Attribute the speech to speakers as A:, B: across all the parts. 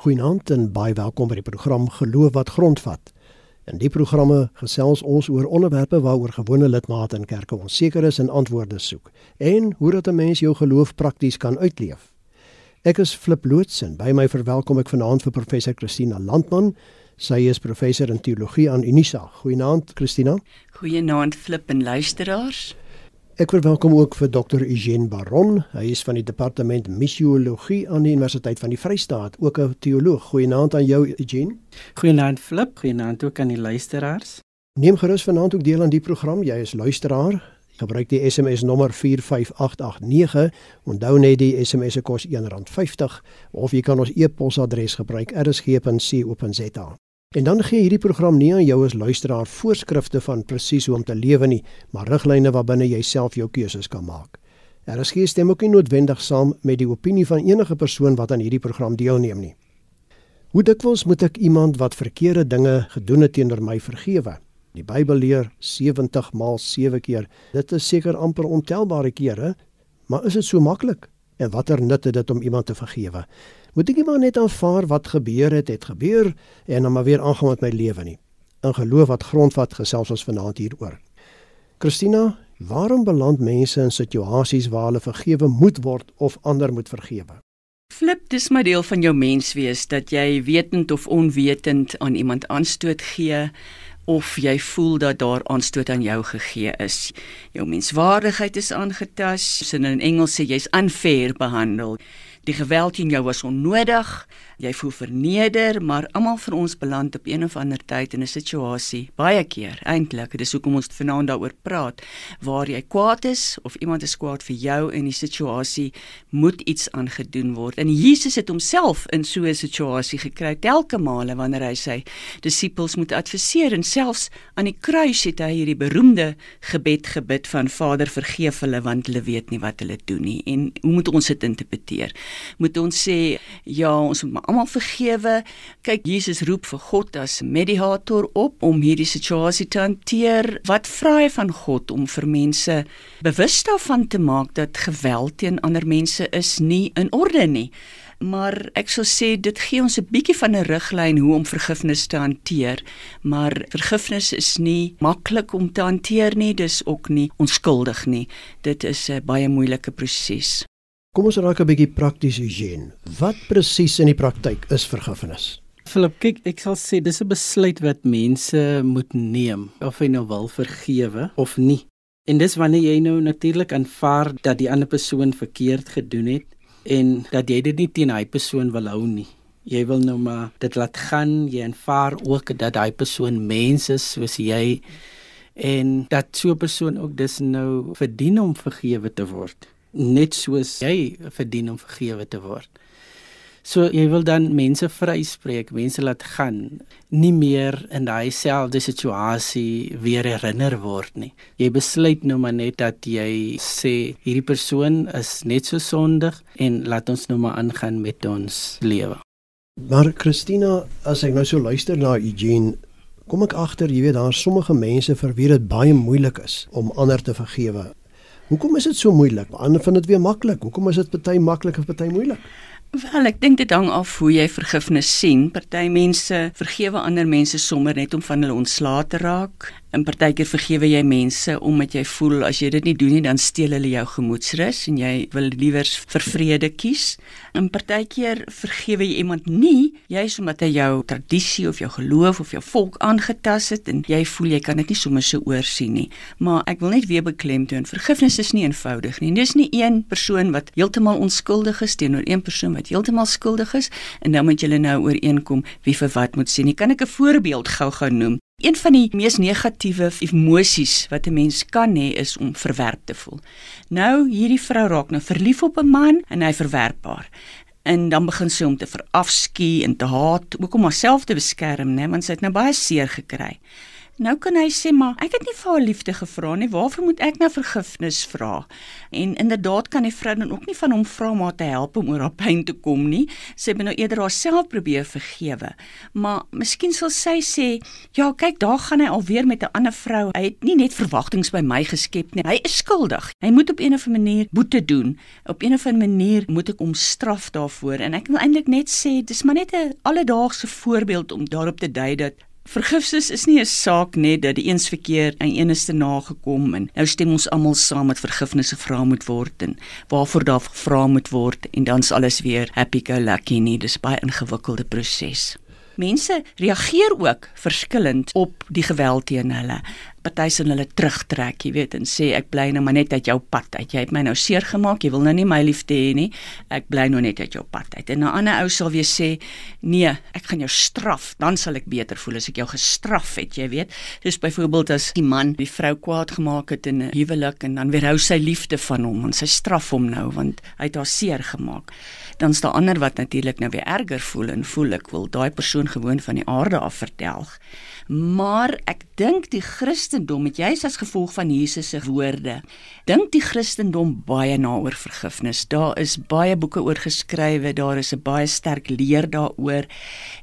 A: Goeienaand en baie welkom by die program Geloof wat grondvat. In die programme gesels ons oor onderwerpe waaroor gewone lidmate in kerke onseker is en antwoorde soek en hoe dat 'n mens jou geloof prakties kan uitleef. Ek is Flip Loots en by my verwelkom ek vanaand vir professor Christina Landman. Sy is professor in teologie aan Unisa. Goeienaand Christina.
B: Goeienaand Flip en luisteraars.
A: Ek verwelkom ook vir Dr. Eugene Baron. Hy is van die departement missiologie aan die Universiteit van die Vrystaat, ook 'n teoloog. Goeienaand aan jou Eugene.
C: Goeienaand Flip, goeienaand ook aan die luisteraars.
A: Neem gerus vanaand ook deel aan die program. Jy is luisteraar. Gebruik die SMS nommer 45889. Onthou net die SMS se kos R1.50 of jy kan ons e-posadres gebruik rsg.co.za. En dan gee hierdie program nie aan jou as luisteraar voorskrifte van presies hoe om te lewe nie, maar riglyne waarbinne jy self jou keuses kan maak. Daar is geen stem ook nie noodwendig saam met die opinie van enige persoon wat aan hierdie program deelneem nie. Hoe dikwels moet ek iemand wat verkeerde dinge gedoen het teenoor my vergewe? Die Bybel leer 70 maal 7 keer. Dit is seker amper ontelbare kere, maar is dit so maklik? En watter nut het dit om iemand te vergewe? Moet ek maar net aanvaar wat gebeur het, het gebeur en dan maar weer aangaan met my lewe nie. In geloof wat grondvat gesels ons vanaand hieroor. Christina, waarom beland mense in situasies waar hulle vergewe moet word of ander moet vergewe?
B: Flip, dis my deel van jou menswees dat jy wetend of onwetend aan iemand aanstoot gee of jy voel dat daar aanstoot aan jou gegee is. Jou menswaardigheid is aangetas. In Engels sê jy's unfair behandel. Die geweld teen jou was onnodig. Jy voel verneder, maar almal van ons beland op een of ander tyd in 'n situasie, baie keer eintlik, dis hoekom ons vanaand daaroor praat, waar jy kwaad is of iemand is kwaad vir jou en die situasie moet iets aangedoen word. En Jesus het homself in so 'n situasie gekry telke male wanneer hy sy disippels moet adviseer en selfs aan die kruis het hy hierdie beroemde gebed gebid van Vader vergeef hulle want hulle weet nie wat hulle doen nie. En hoe moet ons dit interpreteer? Moet ons sê ja, ons moet almal vergewe. Kyk, Jesus roep vir God as mediator op om hierdie situasie te hanteer. Wat vra hy van God om vir mense bewus daarvan te maak dat geweld teen ander mense is nie in orde nie? Maar ek sou sê dit gee ons 'n bietjie van 'n riglyn hoe om vergifnis te hanteer, maar vergifnis is nie maklik om te hanteer nie, dis ook nie onskuldig nie. Dit is 'n baie moeilike proses.
A: Kom ons raak 'n bietjie prakties hierheen. Wat presies in die praktyk is vergifnis?
C: Philip, kyk, ek sal sê dis 'n besluit wat mense moet neem of hy nou wil vergewe of nie. En dis wanneer jy nou natuurlik aanvaar dat die ander persoon verkeerd gedoen het en dat jy dit nie teen hy persoon wil hou nie. Jy wil nou maar dit laat gaan, jy aanvaar ook dat hy persoon mens is soos jy en dat so 'n persoon ook dis nou verdien om vergewe te word net soos jy verdien om vergewe te word. So jy wil dan mense vryspreek, mense laat gaan, nie meer in daai selfde situasie weer herinner word nie. Jy besluit nou maar net dat jy sê hierdie persoon is net so sondig en laat ons nou maar aangaan met ons lewe.
A: Maar Christina, as ek nou so luister na Eugene, kom ek agter, jy weet daar is sommige mense vir wie dit baie moeilik is om ander te vergewe. Hoekom is dit so moeilik? Ander vind dit weer maklik. Hoekom is dit party maklik of party moeilik?
B: Wel, ek dink dit hang af hoe jy vergifnis sien. Party mense vergewe ander mense sommer net om van hulle ontslae te raak. In partykeer vergewe jy mense omdat jy voel as jy dit nie doen nie dan steel hulle jou gemoedsrus en jy wil liewer vir vrede kies. In partykeer vergewe jy iemand nie juis omdat hy jou tradisie of jou geloof of jou volk aangetas het en jy voel jy kan dit nie sommer so oorsien nie. Maar ek wil net weer beklemtoon, vergifnis is nie eenvoudig nie. Dis nie een persoon wat heeltemal onskuldig is teenoor een persoon wat heeltemal skuldig is en dan moet julle nou ooreenkom wie vir wat moet sien. Kan ek 'n voorbeeld gou-gou noem? Een van die mees negatiewe emosies wat 'n mens kan hê is om verwerp te voel. Nou hierdie vrou raak nou verlief op 'n man en hy verwerp haar. En dan begin sy om te verafskie en te haat, ook om haarself te beskerm, né, want sy het nou baie seer gekry. Nou kan hy sê maar ek het nie vir haar liefde gevra nie. Waarvoor moet ek nou vergifnis vra? En inderdaad kan die vrou dan ook nie van hom vra om haar te help om oor haar pyn te kom nie. Sy moet nou eerder haarself probeer vergewe. Maar miskien sal sy sê, "Ja, kyk, daar gaan hy alweer met 'n ander vrou. Hy het nie net verwagtinge by my geskep nie. Hy is skuldig. Hy moet op 'n of ander manier boete doen. Op 'n of ander manier moet ek hom straf daarvoor." En ek wil eintlik net sê, dis maar net 'n alledaagse voorbeeld om daarop te dui dat Vergifnis is nie 'n saak net dat die eens verkeer aan enigste nagekom en nou stem ons almal saam met vergifnis gevra moet word en waarvoor daar gevra moet word en dan's alles weer happy go lucky nie dis baie ingewikkelde proses. Mense reageer ook verskillend op die geweld teen hulle party sien hulle terugtrek, jy weet, en sê ek bly nou maar net uit jou pad uit. Jy het my nou seer gemaak, jy wil nou nie my liefde hê nie. Ek bly nou net uit jou pad uit. En 'n ander ou sal weer sê, nee, ek gaan jou straf, dan sal ek beter voel as ek jou gestraf het, jy weet. Dis byvoorbeeld as die man die vrou kwaad gemaak het in 'n huwelik en dan weerhou sy liefde van hom en sy straf hom nou want hy het haar seer gemaak. Dan staan ander wat natuurlik nou weer erger voel en voel ek wil daai persoon gewoon van die aarde af vertel. Maar ek dink die Christendom het juis as gevolg van Jesus se woorde, dink die Christendom baie na oor vergifnis. Daar is baie boeke oor geskrywe, daar is 'n baie sterk leer daaroor.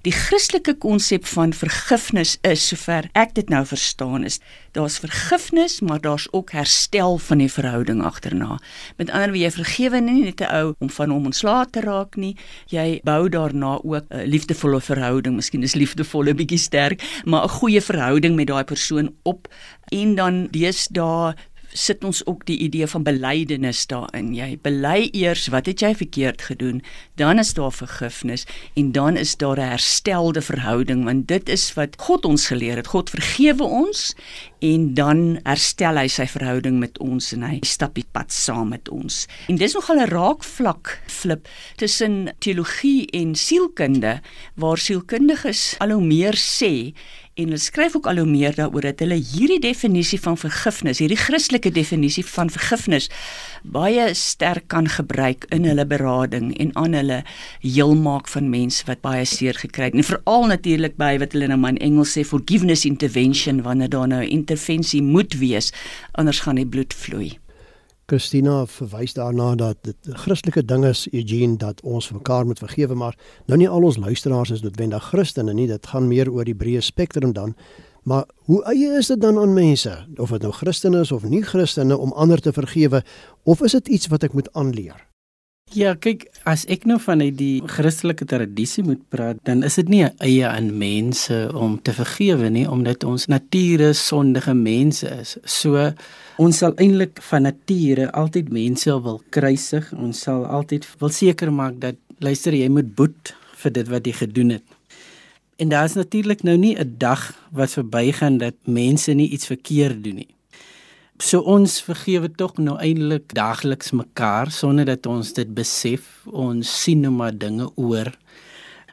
B: Die Christelike konsep van vergifnis is, sover ek dit nou verstaan, is daar's vergifnis, maar daar's ook herstel van die verhouding agterna. Met ander woorde, jy vergewe nie net 'n ou om van hom ontslae te raak nie, jy bou daarna ook 'n liefdevolle verhouding. Miskien is liefdevolle bietjie sterk, maar 'n goeie verhouding met daai persoon op en dan deesdae sit ons ook die idee van belydenis daarin. Jy bely eers wat het jy verkeerd gedoen, dan is daar vergifnis en dan is daar 'n herstelde verhouding want dit is wat God ons geleer het. God vergewe ons en dan herstel hy sy verhouding met ons en hy stap die pad saam met ons. En dis nogal 'n raakvlak flip tussen teologie en sielkunde waar sielkundiges al hoe meer sê en hulle skryf ook al hoe meer daaroor dat hulle hierdie definisie van vergifnis, hierdie Christelike definisie van vergifnis baie sterk kan gebruik in hulle berading en aan hulle heelmaak van mense wat baie seer gekry het. En veral natuurlik by wat hulle nou maar in Engels sê forgiveness intervention wanneer daar nou 'n intervensie moet wees, anders gaan die bloed vloei.
A: Christina verwys daarna dat dit 'n Christelike ding is, Eugene, dat ons mekaar moet vergewe, maar nou nie al ons luisteraars is noodwendig Christene nie, dit gaan meer oor die breë spektrum dan. Maar hoe eie is dit dan aan mense, of dit nou Christene is of nie Christene om ander te vergewe, of is dit iets wat ek moet aanleer?
C: Ja, kyk, as ek nou van uit die Christelike tradisie moet praat, dan is dit nie eie aan mense om te vergewe nie, omdat ons nature sondige mense is. So ons sal eintlik van nature altyd mense wil kruisig. Ons sal altyd wil seker maak dat luister, jy moet boet vir dit wat jy gedoen het. En daar is natuurlik nou nie 'n dag wat verbygaan dat mense nie iets verkeerd doen nie. So ons vergewe tog nou eintlik daagliks mekaar sonder dat ons dit besef. Ons sien nou maar dinge oor.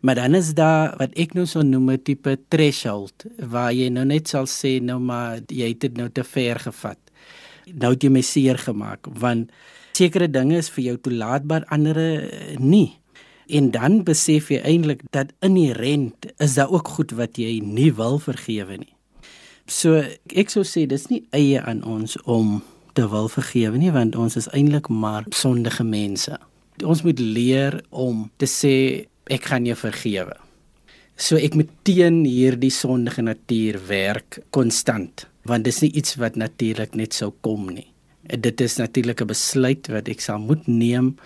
C: Maar dan is daar wat ek nou so noem 'n tipe threshold waar jy nou net sal sê nou maar jy het dit nou te ver gevat. Nou het jy my seer gemaak want sekere dinge is vir jou toelaatbaar, ander nie. En dan besef jy eintlik dat inherent is daar ook goed wat jy nie wil vergewe nie. So ek sou sê dis nie eie aan ons om te wil vergewe nie want ons is eintlik maar sondige mense. Ons moet leer om te sê ek gaan jou vergewe. So ek moet teen hierdie sondige natuur werk konstant want dis nie iets wat natuurlik net sou kom nie. Dit is natuurlik 'n besluit wat ek sal moet neem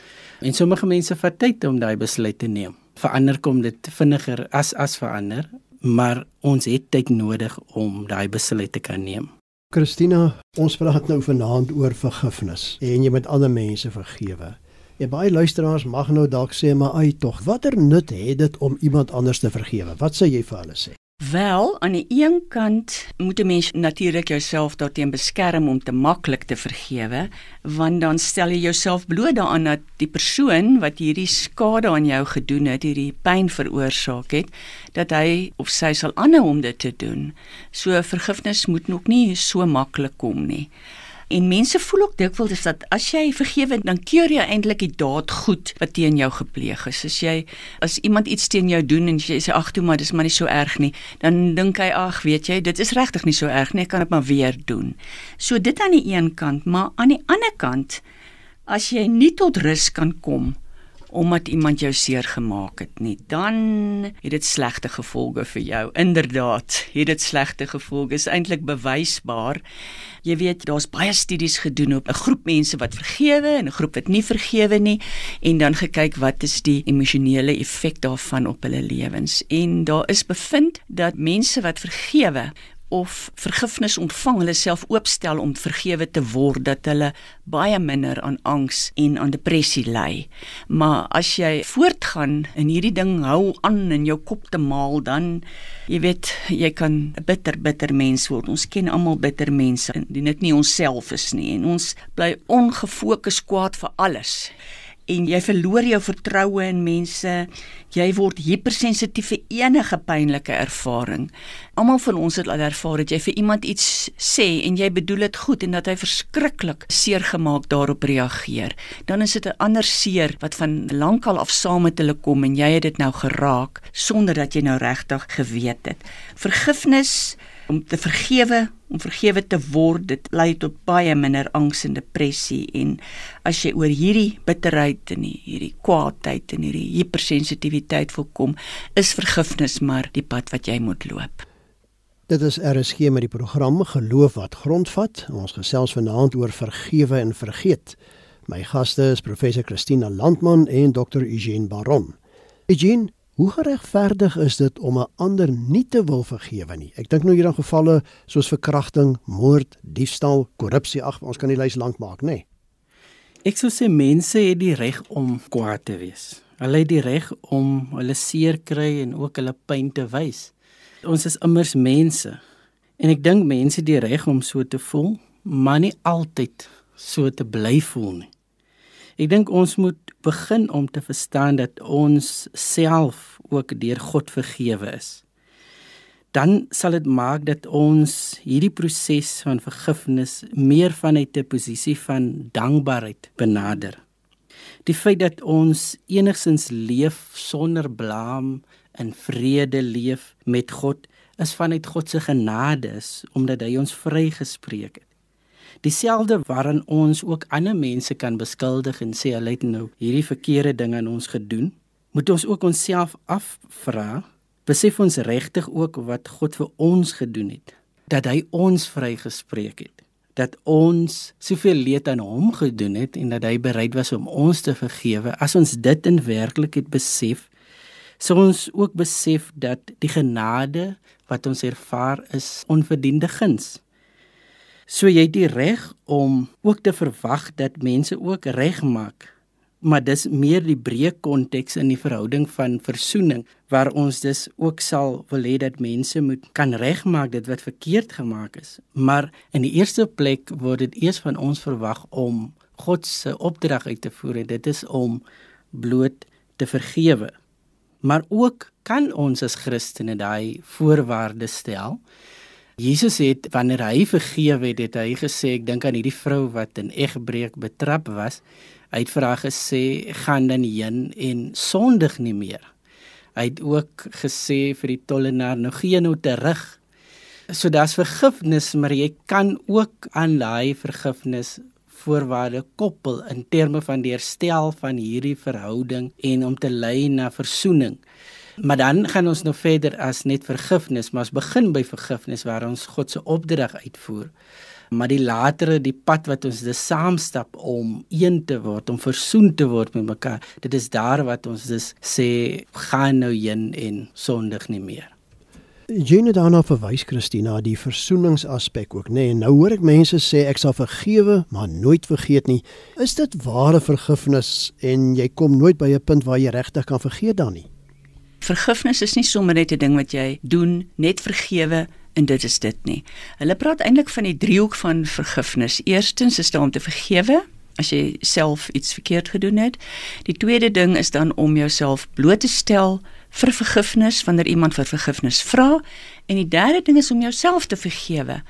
C: en sommige mense vat tyd om daai besluit te neem. Vir ander kom dit vinniger as as vir ander maar ons het tyd nodig om daai besluit te kan neem.
A: Christina, ons praat nou vanaand oor vergifnis en jy moet ander mense vergewe. En baie luisteraars mag nou dalk sê maar ai tog, watter nut het dit om iemand anders te vergewe? Wat sê jy vir hulle sê?
B: Wel, aan die een kant moet 'n mens natuurlik jouself daarteen beskerm om te maklik te vergewe, want dan stel jy jouself bloot daaraan dat die persoon wat hierdie skade aan jou gedoen het, hierdie pyn veroorsaak het, dat hy of sy sal aanhou om dit te doen. So vergifnis moet nog nie so maklik kom nie. En mense voel ook dikwels dat as jy vergewe, dan keur jy eintlik die daad goed wat teen jou gepleeg is. As jy as iemand iets teen jou doen en jy sê ag toe maar dis maar nie so erg nie, dan dink hy ag, weet jy, dit is regtig nie so erg nie, ek kan dit maar weer doen. So dit aan die een kant, maar aan die ander kant as jy nie tot rus kan kom omdat iemand jou seer gemaak het nie, dan het dit slegte gevolge vir jou. Inderdaad, het dit slegte gevolge. Is eintlik bewysbaar. Jy weet, daar's baie studies gedoen op 'n groep mense wat vergewe en 'n groep wat nie vergewe nie en dan gekyk wat is die emosionele effek daarvan op hulle lewens. En daar is bevind dat mense wat vergewe of vergifnis ontvang, hulle self oopstel om vergewe te word, dat hulle baie minder aan angs en aan depressie ly. Maar as jy voortgaan en hierdie ding hou aan in jou kop te maal, dan jy weet, jy kan 'n bitter bitter mens word. Ons ken almal bitter mense. Dit nie onsself is nie en ons bly ongefokus kwaad vir alles en jy verloor jou vertroue in mense. Jy word hypersensitief vir enige pynlike ervaring. Almal van ons het al ervaar dat jy vir iemand iets sê en jy bedoel dit goed en dat hy verskriklik seer gemaak daarop reageer. Dan is dit 'n ander seer wat van lankal af saam met hulle kom en jy het dit nou geraak sonder dat jy nou regtig geweet het. Vergifnis om te vergewe, om vergewe te word, dit lei tot baie minder angs en depressie en as jy oor hierdie bitterheid en hierdie kwaadheid en hierdie hypersensitiwiteit volkom, is vergifnis maar die pad wat jy moet loop.
A: Dit is RSG met die program Geloof wat grondvat. Ons gesels vanaand oor vergewe en vergeet. My gaste is professor Christina Landman en dokter Eugene Baron. Eugene, Hoe geregverdig is dit om 'n ander nie te wil vergewe nie? Ek dink nou hier aan gevalle soos verkrachting, moord, diefstal, korrupsie. Ag, ons kan die lys lank maak, nê? Nee.
C: Ek sou sê mense het die reg om kwaad te wees. Hulle het die reg om hulle seer kry en ook hulle pyn te wys. Ons is immers mense. En ek dink mense het die reg om so te voel, maar nie altyd so te bly voel nie. Ek dink ons moet begin om te verstaan dat ons self ook deur God vergewe is. Dan sal dit maak dat ons hierdie proses van vergifnis meer vanuit 'n posisie van dankbaarheid benader. Die feit dat ons enigsins leef sonder blame en vrede leef met God is vanuit God se genade is omdat hy ons vrygespreek het dieselfde waarin ons ook ander mense kan beskuldig en sê hulle het nou hierdie verkeerde ding aan ons gedoen, moet ons ook onsself afvra, besef ons regtig ook wat God vir ons gedoen het, dat hy ons vrygespreek het, dat ons soveel leed aan hom gedoen het en dat hy bereid was om ons te vergewe. As ons dit in werklikheid besef, sou ons ook besef dat die genade wat ons ervaar is onverdiende guns. So jy het die reg om ook te verwag dat mense ook reg maak. Maar dis meer die breë konteks in die verhouding van versoening waar ons dus ook sal wil hê dat mense moet kan regmaak dit wat verkeerd gemaak is. Maar in die eerste plek word dit eers van ons verwag om God se opdrag uit te voer en dit is om bloot te vergewe. Maar ook kan ons as Christene daai voorwaardes stel Jesus het wanneer hy vergewe het, het hy gesê ek dink aan hierdie vrou wat in egbreek betrap was. Hy het vir haar gesê gaan dan heen en sondig nie meer. Hy het ook gesê vir die tollenaar nou gee nou terug. So daar's vergifnis, maar jy kan ook aan daai vergifnis voorwaarde koppel in terme van die herstel van hierdie verhouding en om te lei na versoening. Maar dan gaan ons nog verder as net vergifnis, maar ons begin by vergifnis waar ons God se opdrag uitvoer. Maar die latere die pad wat ons dis saamstap om een te word, om versoen te word met mekaar, dit is daar wat ons dus sê gaan nou heen en sondig nie meer.
A: Jene daarna verwys Christina die versoeningsaspek ook, nê? Nee, nou hoor ek mense sê ek sal vergewe, maar nooit vergeet nie. Is dit ware vergifnis en jy kom nooit by 'n punt waar jy regtig kan vergeet dan nie?
B: Vergifnis is nie sommer net 'n ding wat jy doen, net vergewe en dit is dit nie. Hulle praat eintlik van die driehoek van vergifnis. Eerstens is dit om te vergewe as jy self iets verkeerd gedoen het. Die tweede ding is dan om jouself bloot te stel vir vergifnis wanneer iemand vir vergifnis vra en die derde ding is om jouself te vergewe.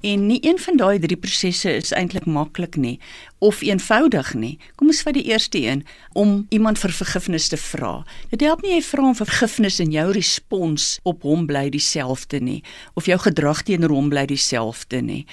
B: En nie een van daai drie prosesse is eintlik maklik nie of eenvoudig nie. Kom ons vat die eerste een om iemand vir vergifnis te vra. Dit help nie jy vra om vergifnis en jou respons op hom bly dieselfde nie of jou gedrag teenoor hom bly dieselfde nie.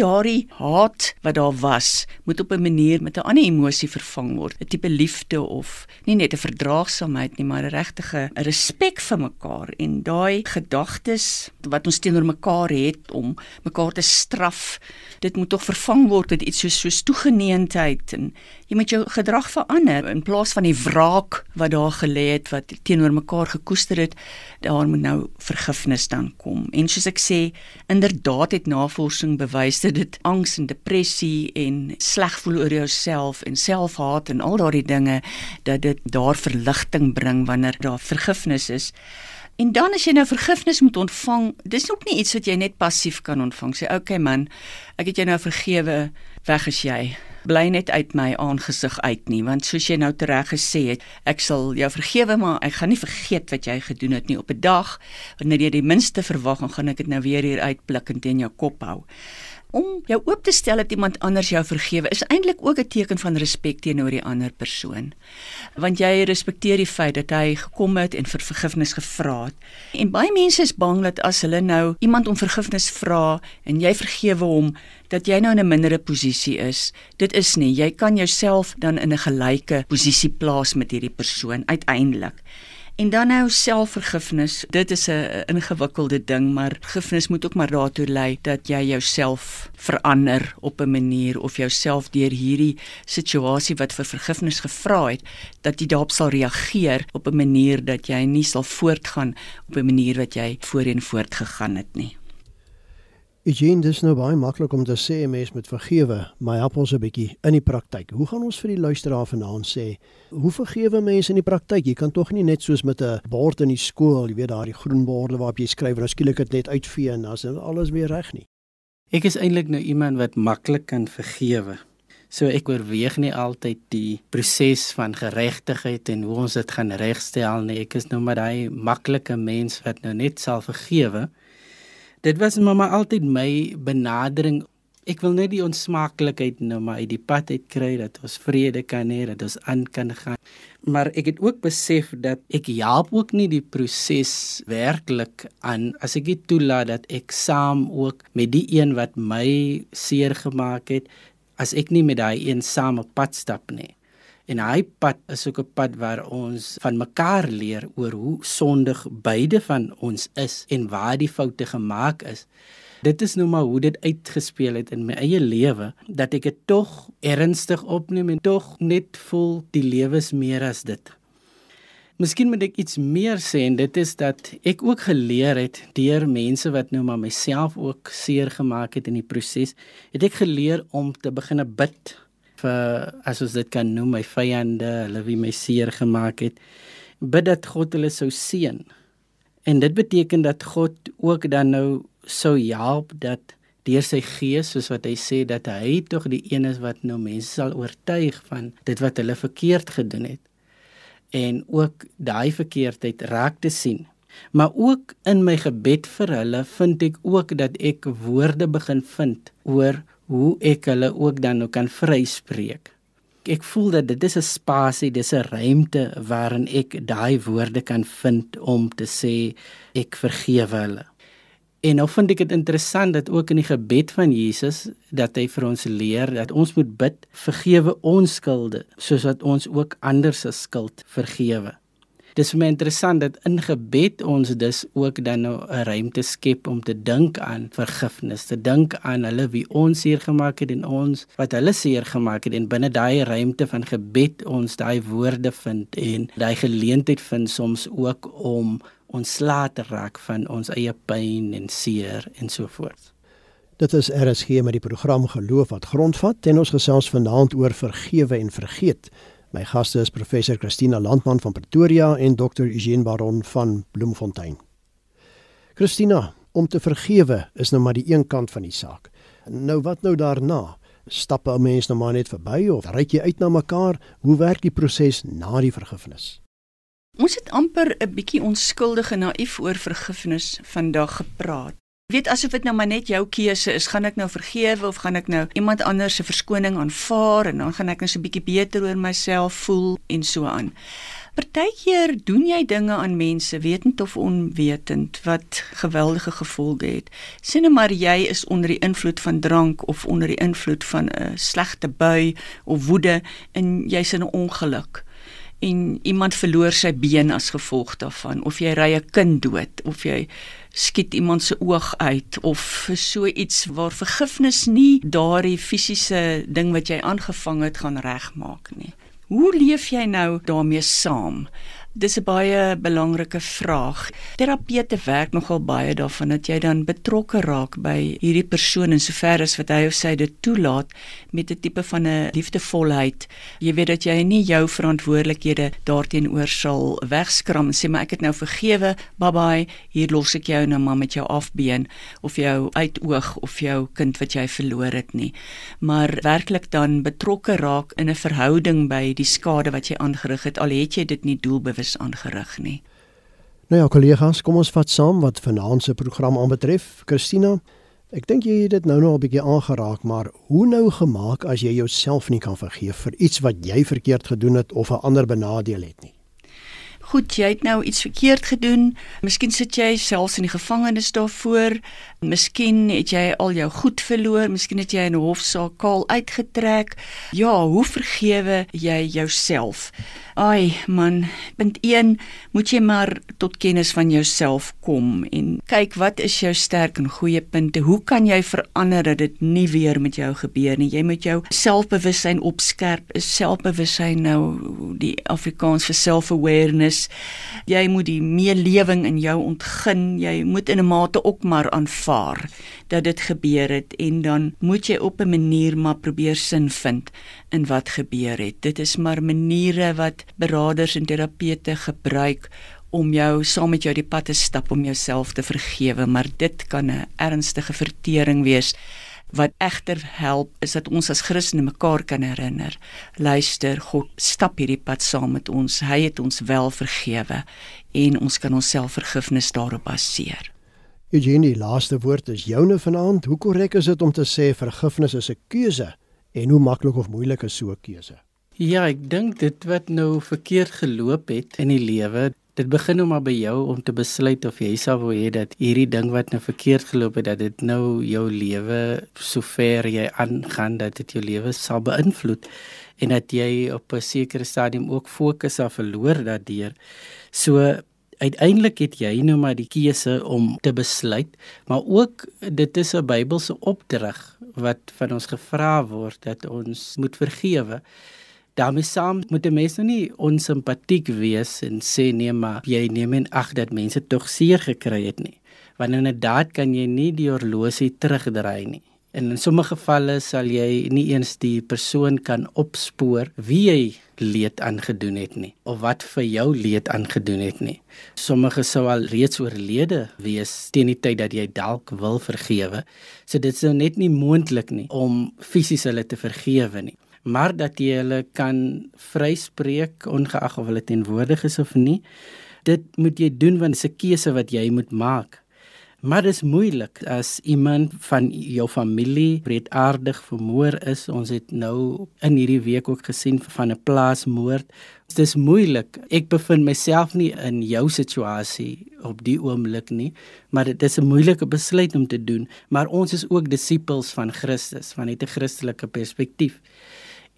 B: Daardie haat wat daar was, moet op 'n manier met 'n ander emosie vervang word. 'n Tipe liefde of nie net 'n verdraagsaamheid nie, maar 'n regte respek vir mekaar en daai gedagtes wat ons teenoor mekaar het om mekaar te straf. Dit moet tog vervang word met iets soos soos toegeneentheid en jy moet jou gedrag verander in plaas van die wraak wat daar gelê het wat teenoor mekaar gekoester het, daar moet nou vergifnis dan kom. En soos ek sê, inderdaad het navorsing bewys dat dit angs en depressie en sleg voel oor jouself en selfhaat en al daardie dinge dat dit daar verligting bring wanneer daar vergifnis is. En dan as jy nou vergifnis moet ontvang, dis ook nie iets wat jy net passief kan ontvang. Sê, "Oké okay man, ek het jou nou vergewe, weg is jy." Bly net uit my aangesig uit nie, want soos jy nou tereg gesê het, ek sal jou vergewe, maar ek gaan nie vergeet wat jy gedoen het nie op 'n dag wanneer jy die minste verwag, gaan ek dit nou weer hier uitblik en teen jou kop hou om jou oop te stel dat iemand anders jou vergewe is eintlik ook 'n teken van respek teenoor die ander persoon. Want jy respekteer die feit dat hy gekom het en vir vergifnis gevra het. En baie mense is bang dat as hulle nou iemand om vergifnis vra en jy vergewe hom, dat jy nou in 'n mindere posisie is. Dit is nie. Jy kan jouself dan in 'n gelyke posisie plaas met hierdie persoon uiteindelik. En dan nou selfvergifnis. Dit is 'n ingewikkelde ding, maar vergifnis moet ook maar daartoe lei dat jy jouself verander op 'n manier of jouself deur hierdie situasie wat vir vergifnis gevra het, dat jy daarop sal reageer op 'n manier dat jy nie sal voortgaan op 'n manier wat jy voorheen voortgegaan het nie.
A: Eugene, dis nou baie maklik om te sê 'n mens moet vergewe, maar help ons 'n bietjie in die praktyk. Hoe gaan ons vir die luisteraar vanaand sê, hoe vergewe mense in die praktyk? Jy kan tog nie net soos met 'n bord in die skool, jy weet daardie groen borde waarop jy skryf en dan skielik dit net uitvee en dan is alles weer reg nie.
C: Ek is eintlik nou iemand wat maklik kan vergewe. So ek oorweeg nie altyd die proses van geregtigheid en hoe ons dit gaan regstel nie. Ek is nou maar daai maklike mens wat nou net sal vergewe dit was mamma altyd my benadering. Ek wil net die onsmaaklikheid nou maar uit die pad uit kry dat ons vrede kan hê, dat ons aan kan gaan. Maar ek het ook besef dat ek help ook nie die proses werklik aan as ek dit toelaat dat ek saam ook met die een wat my seer gemaak het as ek nie met daai een same pad stap nie. En hy pad is ook 'n pad waar ons van mekaar leer oor hoe sondig beide van ons is en waar die foute gemaak is. Dit is nou maar hoe dit uitgespeel het in my eie lewe dat ek dit tog ernstig opneem en tog net voel die lewe is meer as dit. Miskien moet ek iets meer sê en dit is dat ek ook geleer het deur mense wat nou maar myself ook seer gemaak het in die proses, het ek geleer om te begine bid vir as ons dit kan noem my vyande, hulle wie my seer gemaak het, bid dat God hulle sou seën. En dit beteken dat God ook dan nou sou help dat deur sy gees soos wat hy sê dat hy tog die een is wat nou mense sal oortuig van dit wat hulle verkeerd gedoen het en ook daai verkeerdheid raak te sien. Maar ook in my gebed vir hulle vind ek ook dat ek woorde begin vind oor hoe ek hulle ook dan nou kan vryspreek. Ek voel dat dit is 'n spasie, dis 'n ruimte waarin ek daai woorde kan vind om te sê ek vergewe hulle. En nou vind ek dit interessant dat ook in die gebed van Jesus dat hy vir ons leer dat ons moet bid vergewe ons skulde soos wat ons ook ander se skuld vergewe. Dis vir my interessant dat in gebed ons dus ook dan nou 'n ruimte skep om te dink aan vergifnis, te dink aan hulle wie ons seer gemaak het en ons wat hulle seer gemaak het en binne daai ruimte van gebed ons daai woorde vind en daai geleentheid vind soms ook om ons laat raak van ons eie pyn en seer en so voort.
A: Dit is RSG met die program Geloof wat grondvat en ons gesels vanaand oor vergewe en vergeet. My gaste is professor Christina Landman van Pretoria en dokter Eugene Baron van Bloemfontein. Christina, om te vergewe is nou maar die een kant van die saak. Nou wat nou daarna? Stappe 'n mens nou maar net verby of ry jy uit na mekaar? Hoe werk die proses na die vergifnis?
B: Ons het amper 'n bietjie onskuldige naïef oor vergifnis vandag gepraat. Weet asof dit nou maar net jou keuse is, gaan ek nou vergewe of gaan ek nou iemand anders se verskoning aanvaar en dan gaan ek net so 'n bietjie beter oor myself voel en so aan. Partykeer doen jy dinge aan mense wetend of onwetend wat geweldige gevolge het. Sien nou maar jy is onder die invloed van drank of onder die invloed van 'n slegte bui of woede en jy's in 'n ongeluk en iemand verloor sy been as gevolg daarvan of jy ry 'n kind dood of jy skiet iemand se oog uit of so iets waar vergifnis nie daardie fisiese ding wat jy aangevang het gaan regmaak nie. Hoe leef jy nou daarmee saam? Dis 'n baie belangrike vraag. Terapeute werk nogal baie daarvan dat jy dan betrokke raak by hierdie persoon in sover as wat hy of sy dit toelaat met 'n tipe van 'n liefdevolheid. Jy weet dat jy nie jou verantwoordelikhede daarteenoor sal wegskram en sê maar ek het nou vergewe, bye bye, hier los ek jou nou maar met jou afbeen of jou uitoog of jou kind wat jy verloor het nie. Maar werklik dan betrokke raak in 'n verhouding by die skade wat jy aangerig het al het jy dit nie doelbewus is aangerig nie.
A: Nou ja, kollegas, kom ons vat saam wat vanaand se program aanbetref. Christina, ek dink jy het dit nou nog 'n bietjie aangeraak, maar hoe nou gemaak as jy jouself nie kan vergeef vir iets wat jy verkeerd gedoen het of 'n ander benadeel het nie?
B: Goed, jy het nou iets verkeerd gedoen. Miskien sit jy selfs in die gevangenis daarvoor. Miskien het jy al jou goed verloor, miskien het jy 'n hofsaak kaal uitgetrek. Ja, hoe vergewe jy jouself? Ai man, punt 1, moet jy maar tot kennis van jouself kom en kyk wat is jou sterk en goeie punte. Hoe kan jy verander dat dit nie weer met jou gebeur nie? Jy moet jou selfbewussyn opskerp. Is selfbewussyn nou die Afrikaans vir self-awareness? Jy moet die meelewing in jou ontgin. Jy moet in 'n mate ook maar aanvaar dat dit gebeur het en dan moet jy op 'n manier maar probeer sin vind in wat gebeur het. Dit is maar maniere wat beraders en terapeute gebruik om jou saam met jou die pad te stap om jouself te vergewe, maar dit kan 'n ernstige vertering wees. Wat egter help is dat ons as Christene mekaar kan herinner. Luister, God stap hierdie pad saam met ons. Hy het ons wel vergewe en ons kan onsself vergifnis daarop baseer.
A: Eugenie, laaste woord is joune vanaand. Hoe korrek is dit om te sê vergifnis is 'n keuse en hoe maklik of moeilik is so 'n keuse?
C: Ja, ek dink dit wat nou verkeerd geloop het in die lewe, dit begin nou maar by jou om te besluit of jy sal wil hê dat hierdie ding wat nou verkeerd geloop het, dat dit nou jou lewe sover jy aangaan dat dit jou lewe sal beïnvloed en dat jy op 'n sekere stadium ook fokus af verloor daardeur. So uiteindelik het jy nou maar die keuse om te besluit, maar ook dit is 'n Bybelse opdrag wat van ons gevra word dat ons moet vergewe. Daarmee saam moet 'n mens nou nie onsimpatiek wees en sê nee maar jy neem en ag dat mense tog seer gekry het nie. Want inderdaad kan jy nie die horlosie terugdraai nie. En in sommige gevalle sal jy nie eens die persoon kan opspoor wie jy leed aangedoen het nie of wat vir jou leed aangedoen het nie. Sommige sou al reeds oorlede wees teen die tyd dat jy dalk wil vergewe. So dit is nou net nie moontlik nie om fisies hulle te vergewe nie. Maar dat jy hulle kan vryspreek ongeag of hulle teenwoordig is of nie. Dit moet jy doen want dit is 'n keuse wat jy moet maak. Maar dit is moeilik as iemand van jou familie breedaardig vermoor is. Ons het nou in hierdie week ook gesien van 'n plaasmoord. Dit is moeilik. Ek bevind myself nie in jou situasie op die oomblik nie, maar dit is 'n moeilike besluit om te doen, maar ons is ook disippels van Christus vanuit 'n Christelike perspektief.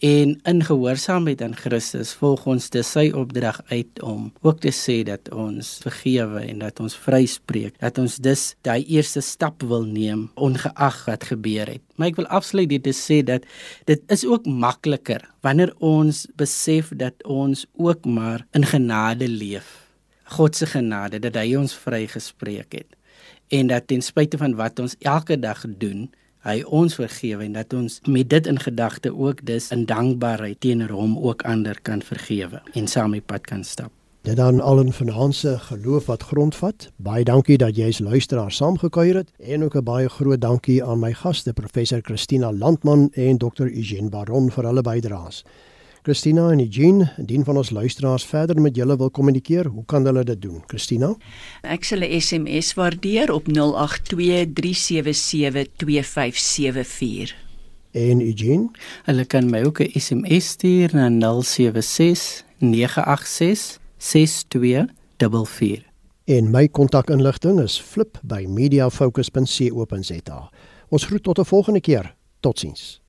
C: En in gehoorsaamheid aan Christus volg ons dis sy opdrag uit om ook te sê dat ons vergewe en dat ons vryspreek, dat ons dus daai eerste stap wil neem ongeag wat gebeur het. Maar ek wil afsluit dit te sê dat dit is ook makliker wanneer ons besef dat ons ook maar in genade leef. God se genade dat hy ons vrygespreek het en dat ten spyte van wat ons elke dag doen, hy ons vergewe en dat ons met dit in gedagte ook dus in dankbaarheid teenoor hom ook ander kan vergewe en saam die pad kan stap.
A: Dit dan al 'n finansie geloof wat grondvat. Baie dankie dat jy as luisteraar saamgekuier het en ook 'n baie groot dankie aan my gaste professor Christina Landman en dokter Eugene Baron vir hulle bydraes. Christina en Eugene, indien van ons luisteraars verder met julle wil kommunikeer, hoe kan hulle dit doen? Christina?
B: Ek sal 'n SMS waardeer op 0823772574.
A: En Eugene?
C: Hulle kan my ook 'n SMS stuur na 076 986 6244.
A: En my kontakinligting is flip by mediafocus.co.za. Ons groet tot 'n volgende keer. Totsiens.